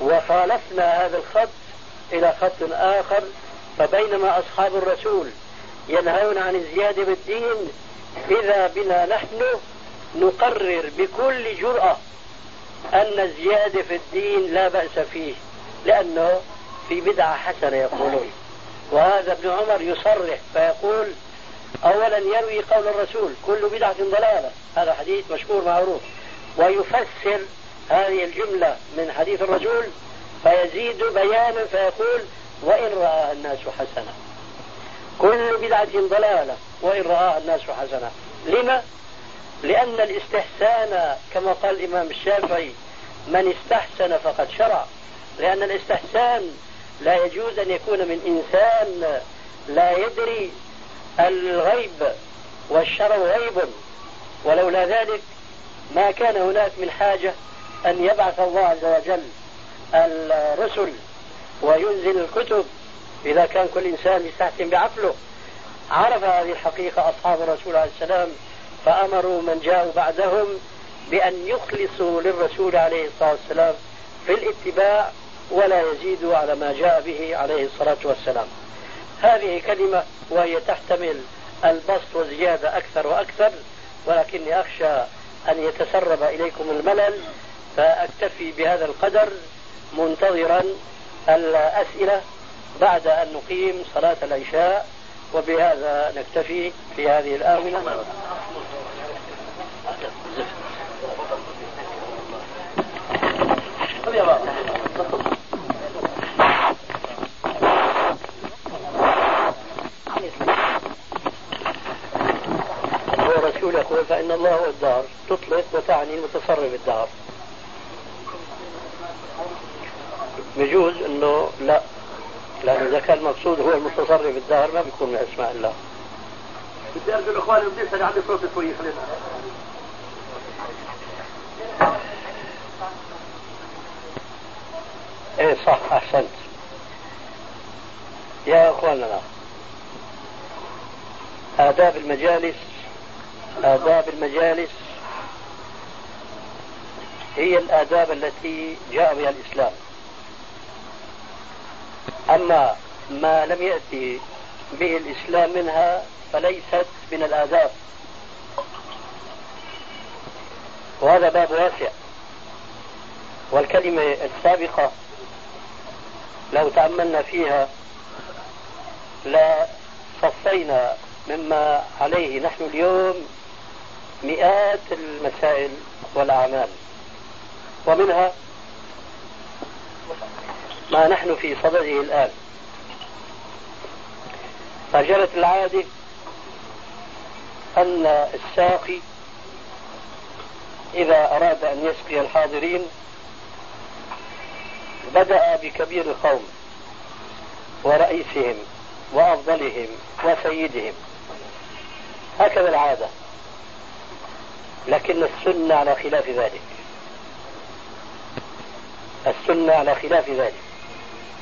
A: وخالفنا هذا الخط إلى خط آخر فبينما أصحاب الرسول ينهون عن الزيادة بالدين إذا بنا نحن نقرر بكل جرأة أن الزيادة في الدين لا بأس فيه. لأنه في بدعة حسنة يقولون. وهذا ابن عمر يصرح فيقول أولا يروي قول الرسول كل بدعة ضلالة. هذا حديث مشهور معروف. ويفسر هذه الجملة من حديث الرسول فيزيد بيانا فيقول وإن رآها الناس حسنة كل بدعة ضلالة وإن رآها الناس حسنة لما؟ لأن الاستحسان كما قال الإمام الشافعي من استحسن فقد شرع. لأن الاستحسان لا يجوز أن يكون من إنسان لا يدري الغيب والشرع غيب ولولا ذلك ما كان هناك من حاجة أن يبعث الله عز وجل الرسل وينزل الكتب. إذا كان كل إنسان يستحسن بعقله. عرف هذه الحقيقة أصحاب الرسول عليه السلام فأمروا من جاءوا بعدهم بأن يخلصوا للرسول عليه الصلاة والسلام في الاتباع ولا يزيد على ما جاء به عليه الصلاة والسلام. هذه كلمة وهي تحتمل البسط وزيادة أكثر وأكثر ولكني أخشى أن يتسرب إليكم الملل فأكتفي بهذا القدر منتظرا الأسئلة بعد أن نقيم صلاة العشاء وبهذا نكتفي في هذه الآونة هو رسول يقول هو الدار تطلق وتعني المتصرف الدار. بجوز إنه لا لأنه إذا كان المقصود هو المتصرف الدار ما بيكون من أسماء الله.
B: بدي أرجو الإخوان بدي اللي عندي صوت شوي خلينا.
A: إيه صح أحسنت. يا إخواننا آداب المجالس آداب المجالس هي الآداب التي جاء بها الإسلام. أما ما لم يأتي به الإسلام منها فليست من الآداب. وهذا باب واسع. والكلمة السابقة لو تأملنا فيها لا صفينا مما عليه نحن اليوم مئات المسائل والأعمال. ومنها ما نحن في صدده الآن. فجرت العادة أن الساقي إذا أراد أن يسقي الحاضرين بدأ بكبير القوم ورئيسهم وأفضلهم وسيدهم. هكذا العادة. لكن السنة على خلاف ذلك. السنة على خلاف ذلك.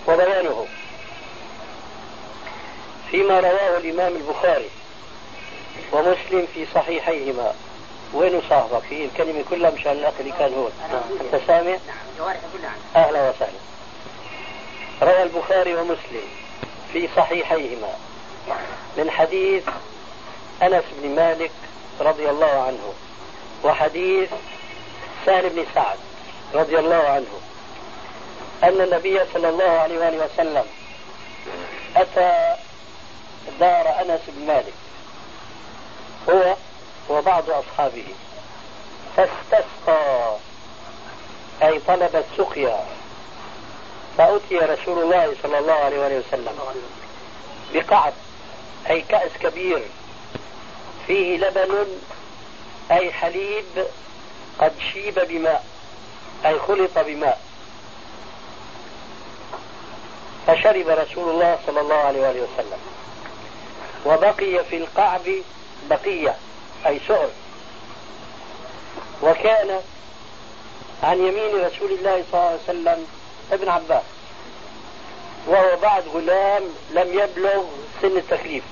A: وبيانه. فيما رواه الإمام البخاري ومسلم في صحيحيهما. وين صاحبك؟ في الكلمة كلها مشان الأخ اللي كان هون أنت سامع؟ أهلا وسهلا. روى البخاري ومسلم في صحيحيهما. من حديث أنس بن مالك رضي الله عنه. وحديث سهل بن سعد رضي الله عنه أن النبي صلى الله عليه وآله وسلم أتى دار أنس بن مالك. هو وبعض أصحابه. فاستسقى أي طلب السقيا. فأتي رسول الله صلى الله عليه وآله وسلم بقعب أي كأس كبير فيه لبن أي حليب قد شيب بماء أي خلط بماء. فشرب رسول الله صلى الله عليه وآله وسلم. وبقي في القعب بقية أي سؤر وكان عن يمين رسول الله صلى الله عليه وسلم ابن عباس. وهو بعد غلام لم يبلغ سن التكليف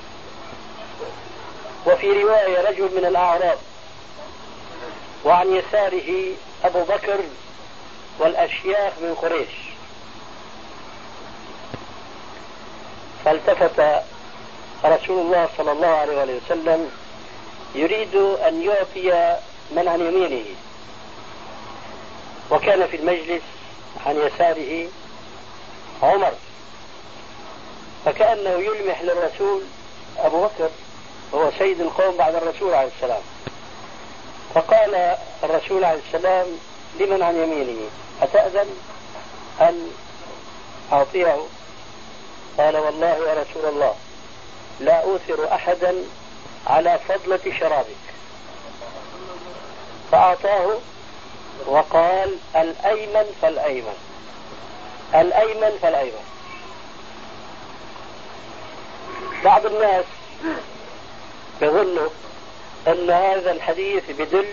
A: وفي رواية رجل من الأعراب وعن يساره أبو بكر والأشياخ من قريش. فالتفت رسول الله صلى الله عليه وسلم يريد أن يعطي من عن يمينه. وكان في المجلس عن يساره عمر. فكأنه يلمح للرسول أبو بكر هو سيد القوم بعد الرسول عليه السلام. فقال الرسول عليه السلام لمن عن يمينه أتأذن أن أعطيه؟ قال والله يا رسول الله لا أوثر أحدا على فضلة شرابك. فأعطاه وقال الأيمن فالأيمن الأيمن فالأيمن. بعض الناس يظنوا أن هذا الحديث بدل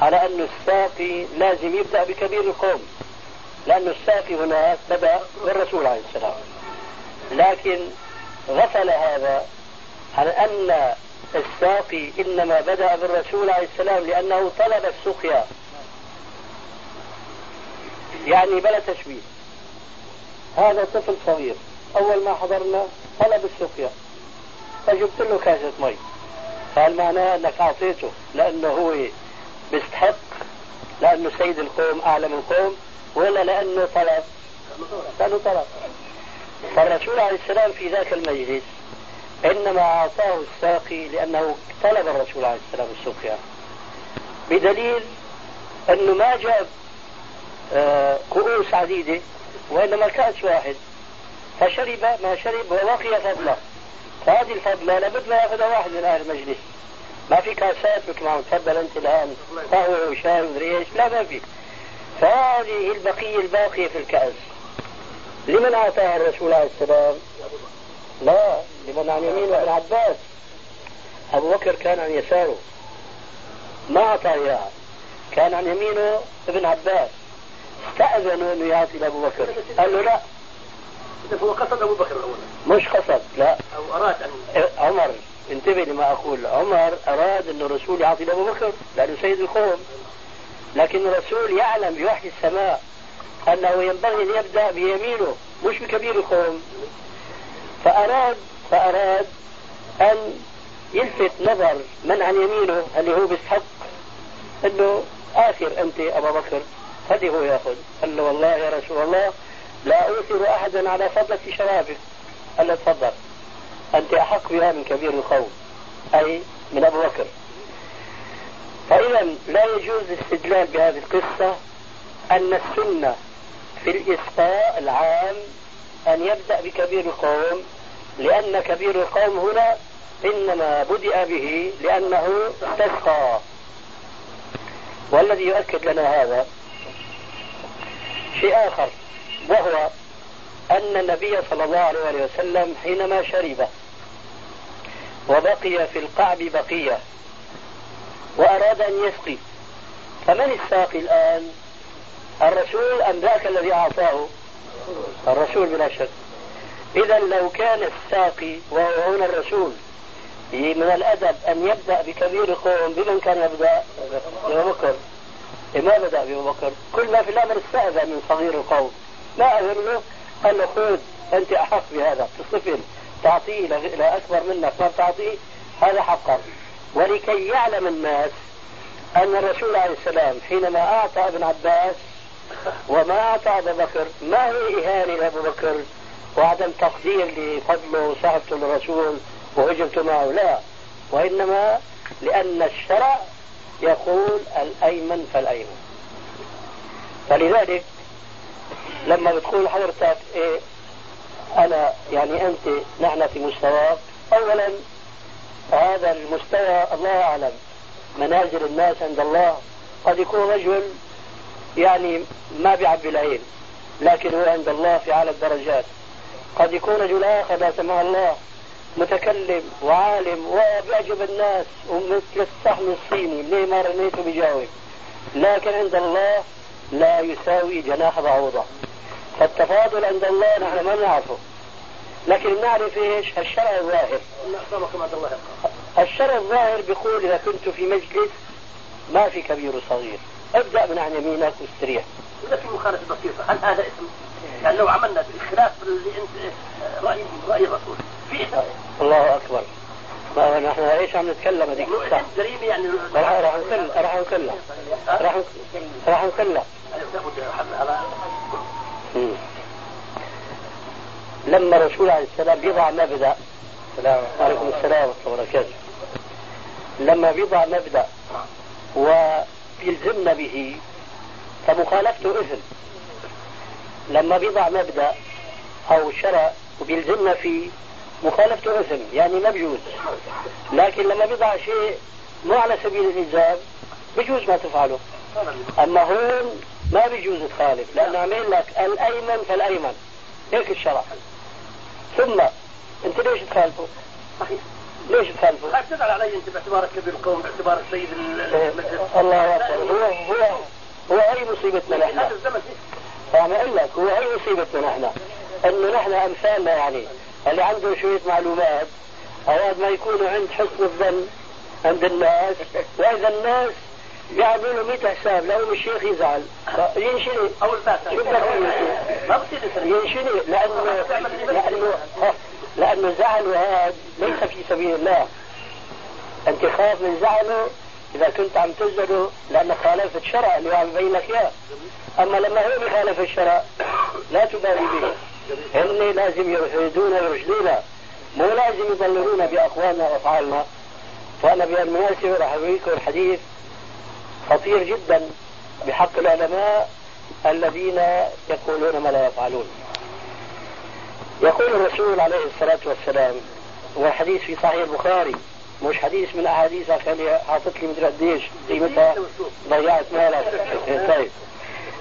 A: على أن الساقي لازم يبدأ بكبير القوم لأن الساقي هناك بدأ بالرسول عليه السلام. لكن غفل هذا عن أن الساقي إنما بدأ بالرسول عليه السلام لأنه طلب السقيا. يعني بلا تشبيه. هذا طفل صغير أول ما حضرنا طلب السقيا. فجبت له كاسة مي. قال معناه أنك أعطيته لأنه هو بيستحق لأنه سيد القوم أعلم القوم ولا لأنه طلب. لأنه طلب. فالرسول عليه السلام في ذاك المجلس إنما أعطاه الساقي لأنه طلب الرسول عليه السلام السقيا. بدليل أنه ما جاب آه، كؤوس عديدة وإنما كأس واحد. فشرب ما شرب وبقي فضله. فهذه الفضلة لابد ما ياخذها واحد من أهل المجلس. ما في كاسات مثل ما تفضل أنت الآن قهوة وشاي ومدري إيش. لا ما في. فهذه البقية الباقية في الكأس. لمن أعطاها الرسول عليه السلام؟ لا لمن عن يمينه ابن عباس. أبو بكر كان عن يساره. ما أعطاه إياها. كان عن يمينه ابن عباس. استأذنوا أنه يعطي لأبو بكر. قال له لا.
B: هو قصد أبو بكر الأول.
A: مش قصد لا.
B: أو أراد ان
A: إيه، عمر انتبه لما أقول. عمر أراد أن الرسول يعطي لابو بكر لأنه سيد القوم. لكن الرسول يعلم بوحي السماء أنه ينبغي أن يبدأ بيمينه مش بكبير القوم. فاراد فأراد أن يلفت نظر من عن يمينه اللي هو بيستحق إنه آخر أنت ابا بكر. هذه هو ياخذ قال له والله يا رسول الله لا أوثر أحدا على فضلة شبابك قال له تفضل. أنت أحق بها من كبير القوم أي من أبو بكر. فإذا لا يجوز الاستدلال بهذه القصة أن السنة في الإسقاء العام أن يبدأ بكبير القوم لأن كبير القوم هنا إنما بدأ به لأنه استسقى. والذي يؤكد لنا هذا شيء آخر. وهو أن النبي صلى الله عليه وسلم حينما شرب وبقي في القعب بقية وأراد أن يسقي فمن الساقي الآن؟ الرسول أم ذاك الذي أعطاه؟ الرسول بلا شك. إذا لو كان الساقي وهو هنا الرسول من الأدب أن يبدأ بكبير القوم بمن كان يبدأ؟ بأبو بكر. ما بدأ بأبو بكر؟ كل ما في الأمر استأذن من صغير القوم. ما أهمه قال له خذ أنت أحق بهذا. تصفن. تعطيه إلى أكبر منك ما بتعطيه هذا حقا. ولكي يعلم الناس أن الرسول عليه السلام حينما أعطى ابن عباس وما أعطى أبا بكر ما هي إهانة لأبو بكر؟ وعدم تقدير لفضله وصحبته للرسول وهجمته معه لا. وإنما لأن الشرع يقول الأيمن فالأيمن. فلذلك لما بتقول حضرتك إيه أنا يعني أنت نحن في مستواك أولا هذا المستوى الله أعلم. منازل الناس عند الله. قد يكون رجل يعني ما بيعبي العين لكن هو عند الله في أعلى الدرجات. قد يكون رجل آخر لا سمح الله متكلم وعالم وبيعجب الناس ومثل الصحن الصيني ليه ما رميته بجاوب؟ لكن عند الله لا يساوي جناح بعوضة. فالتفاضل عند الله نحن ما نعرفه. لكن نعرف إيش؟ الشرع الظاهر. الشرع الظاهر بيقول إذا كنت في مجلس ما في كبير وصغير. ابدأ من عن يمينك واستريح.
B: اذا في مخالفه بسيطه هل هذا اسم؟ يعني لو عملنا خلاف اللي أنت راي رأي الرسول. في اسم
A: الله أكبر. ما نحن إيش عم نتكلم هذيك الساعة؟
B: جريمة يعني
A: راح راح نكلم راح نكلم. راح راح نكلم. لما الرسول عليه السلام بيضع مبدأ السلام عليكم السلام ورحمة الله وبركاته. لما بيضع مبدأ ويلزمنا به فمخالفته اثم لما بيضع مبدأ أو شرع وبيلزمنا فيه مخالفته اثم يعني ما بيجوز لكن لما بيضع شيء مو على سبيل الإلزام بيجوز ما تفعله. أما هون ما بيجوز تخالف لأنه عمل لك الأيمن فالأيمن. هيك الشرع. ثم أنت ليش تخالفه؟ صحيح. ليش تخالفه؟
B: خايف تزعل علي أنت باعتبارك كبير القوم باعتبارك سيد المجلس
A: الله اكبر هو هو هو هي مصيبتنا نحن؟
B: هذا الزمن
A: أقول لك هو هي مصيبتنا نحن؟ انه نحن امثالنا يعني. اللي عنده شوية معلومات أوقات ما يكونوا عند حسن الظن عند الناس وإذا الناس بيعملوا له 100 حساب لو الشيخ يزعل. ينشري
B: أو الفاتحه
A: شو بدك
B: ما بصير
A: ينشري لأنه لأنه لأنه زعله هذا ليس في سبيل الله. أنت خاف من زعله إذا كنت عم تزعله لانك خالفت الشرع اللي عم يبين لك إياه. أما لما هو بخالف الشرع لا تبالي به. هن لازم يرشدونا ويرشدونا مو لازم يضللونا بأقوالنا وأفعالنا. فأنا بهالمناسبة راح أوريكم الحديث خطير جدا بحق العلماء الذين يقولون ما لا يفعلون. يقول الرسول عليه الصلاة والسلام والحديث في صحيح البخاري مش حديث من احاديثك اللي حاطط لي مدري قديش؟ قيمتها ضيعت مالك طيب.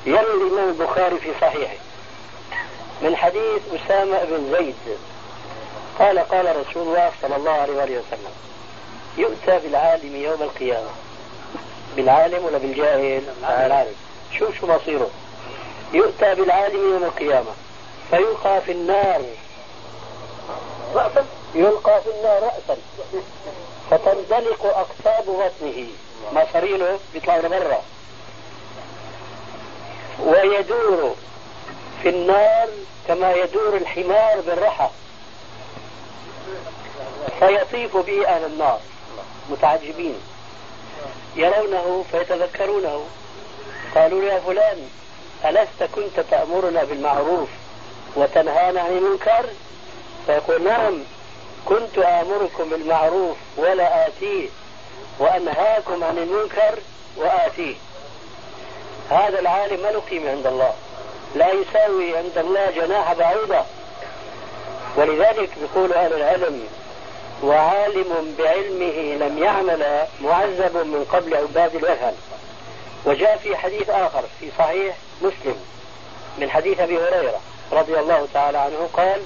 A: يروي الإمام البخاري في صحيحه. من حديث أسامة بن زيد. قال قال رسول الله صلى الله عليه وسلم يؤتى بالعالم يوم القيامة. بالعالم ولا بالجاهل؟ العالم شوف شو مصيره؟ يؤتى بالعالم يوم القيامة فيلقى في النار. رأسا يلقى في النار رأسا. فتندلق أقطاب بطنه مصارينه بيطلعوا لبرا ويدور في النار كما يدور الحمار بالرحى. فيطيف به أهل النار. متعجبين. يرونه فيتذكرونه. قالوا يا فلان ألست كنت تأمرنا بالمعروف وتنهانا عن المنكر؟ فيقول نعم كنت آمركم بالمعروف ولا آتيه وأنهاكم عن المنكر وآتيه. هذا العالم ما له قيمة عند الله. لا يساوي عند الله جناح بعوضة. ولذلك يقول أهل العلم وعالم بعلمه لم يعمل معذب من قبل عباد الوثن. وجاء في حديث آخر في صحيح مسلم من حديث أبي هريرة رضي الله تعالى عنه قال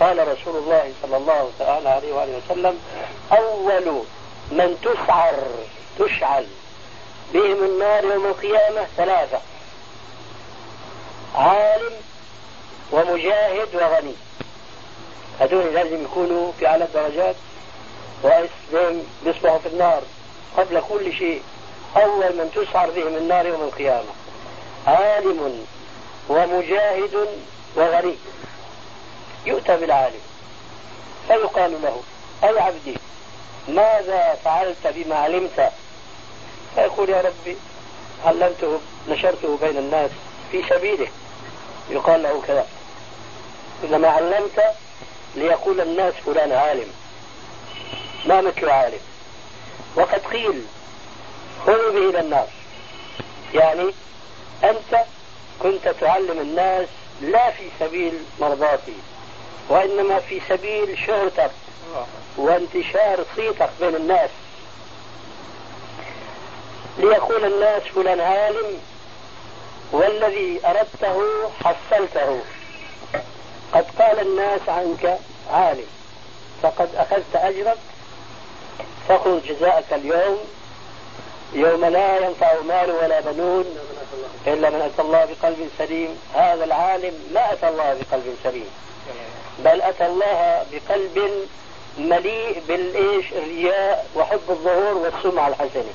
A: قال رسول الله صلى الله تعالى عليه وآله وسلم أول من تسعر تشعل بهم النار يوم القيامة ثلاثة عالم ومجاهد وغني. هذول لازم يكونوا في أعلى الدرجات. وإسلام بيصبحوا في النار قبل كل شيء أول من تسعر بهم النار يوم القيامة. عالم ومجاهد وغني يؤتى بالعالم. فيقال له أي عبدي ماذا فعلت بما علمت؟ فيقول يا ربي علمته نشرته بين الناس في سبيله. يقال له كذا إنما علمت ليقول الناس فلان عالم. ما مثل عالم. وقد قيل خذوا به إلى الناس يعني أنت كنت تعلم الناس لا في سبيل مرضاتي وإنما في سبيل شهرتك وانتشار صيتك بين الناس. ليقول الناس فلان عالم والذي أردته حصلته. قد قال الناس عنك عالم فقد أخذت أجرك فخذ جزاءك اليوم. يوم لا ينفع مال ولا بنون إلا من أتى الله بقلب سليم. هذا العالم ما أتى الله بقلب سليم. بل أتى الله بقلب مليء بالإيش؟ الرياء وحب الظهور والسمعة الحسنة.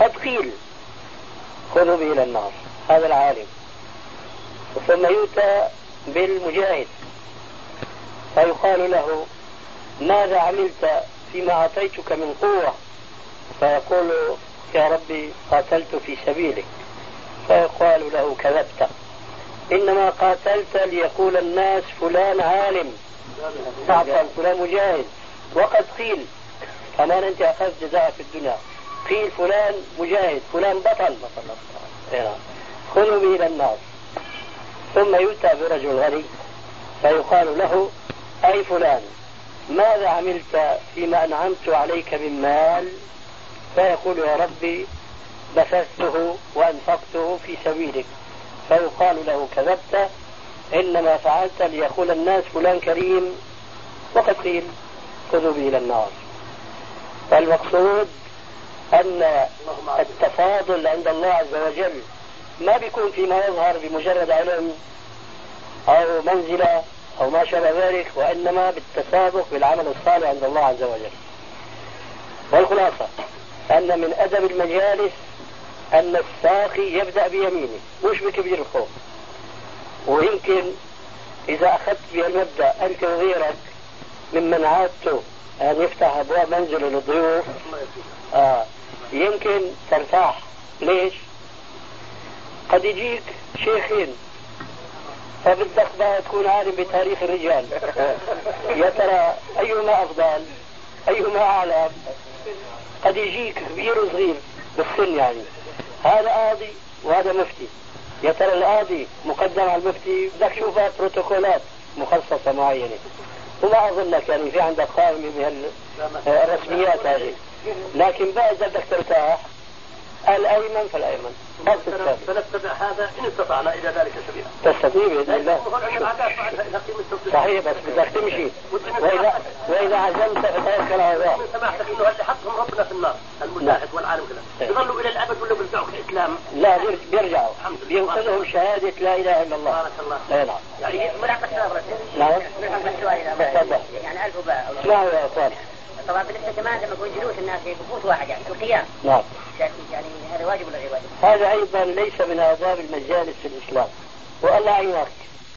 A: قد قيل خذوا به إلى النار. هذا العالم. ثم يؤتى بالمجاهد. فيقال له ماذا عملت فيما أعطيتك من قوة. فيقول يا ربي قاتلت في سبيلك. فيقال له كذبت. إنما قاتلت ليقول الناس فلان عالم. تعطل فلان مجاهد. وقد قيل كمان أنت أخذت جزاء في الدنيا. قيل فلان مجاهد فلان بطل. خذوا به إلى النار. ثم يؤتى برجل غني فيقال له أي فلان؟ ماذا عملت فيما أنعمت عليك من مال؟ فيقول يا ربي بثثته وأنفقته في سبيلك. فيقال له كذبت إنما فعلت ليقول الناس فلان كريم. وقد قيل خذوا به إلى النار. فالمقصود أن التفاضل عند الله عز وجل ما بيكون فيما يظهر بمجرد علم أو منزلة أو ما شابه ذلك وإنما بالتسابق بالعمل الصالح عند الله عز وجل. والخلاصة أن من أدب المجالس أن الساقي يبدأ بيمينه. مش بكبير الخوف. ويمكن إذا أخذت بهالمبدأ أنت وغيرك ممن عادته أن يفتح أبواب منزله للضيوف. آه. يمكن ترتاح. ليش؟ قد يجيك شيخين فبدك بقى تكون عالم بتاريخ الرجال. يا ترى أيهما أفضل؟ أيهما أعلى؟ قد يجيك كبير وصغير بالسن يعني. هذا قاضي وهذا مفتي. يا ترى القاضي مقدم على المفتي؟ بدك تشوفها بروتوكولات مخصصة معينة. وما أظنك يعني في عندك قائمة من الرسميات هذه. لكن بقى إذا بدك ترتاح الأيمن فالأيمن.
B: فنتبع هذا إن استطعنا إلى ذلك سبيلا.
A: تستطيع بإذن الله. صحيح بس بدك تمشي. وإذا وإذا عزمت فتوكل على الله.
B: سماحتك إنه اللي حطهم ربنا في النار؟ المجاهد والعالم كذا. يظلوا إلى الأبد ولا بيرجعوا كإسلام
A: لا بيرجعوا. بينقذهم شهادة لا إله إلا الله.
B: بارك الله
A: لا نعم
C: يعني ملحق السؤال
A: نعم.
C: تفضل يعني ألف باء.
A: اسمعوا يا أخوان.
C: طبعا بالنسبة كمان لما يكون جلوس الناس في بفوت واحد يعني القيام.
A: نعم.
C: يعني هذا واجب ولا غير واجب؟
A: هذا أيضا ليس من آداب المجالس في الإسلام والله يعينك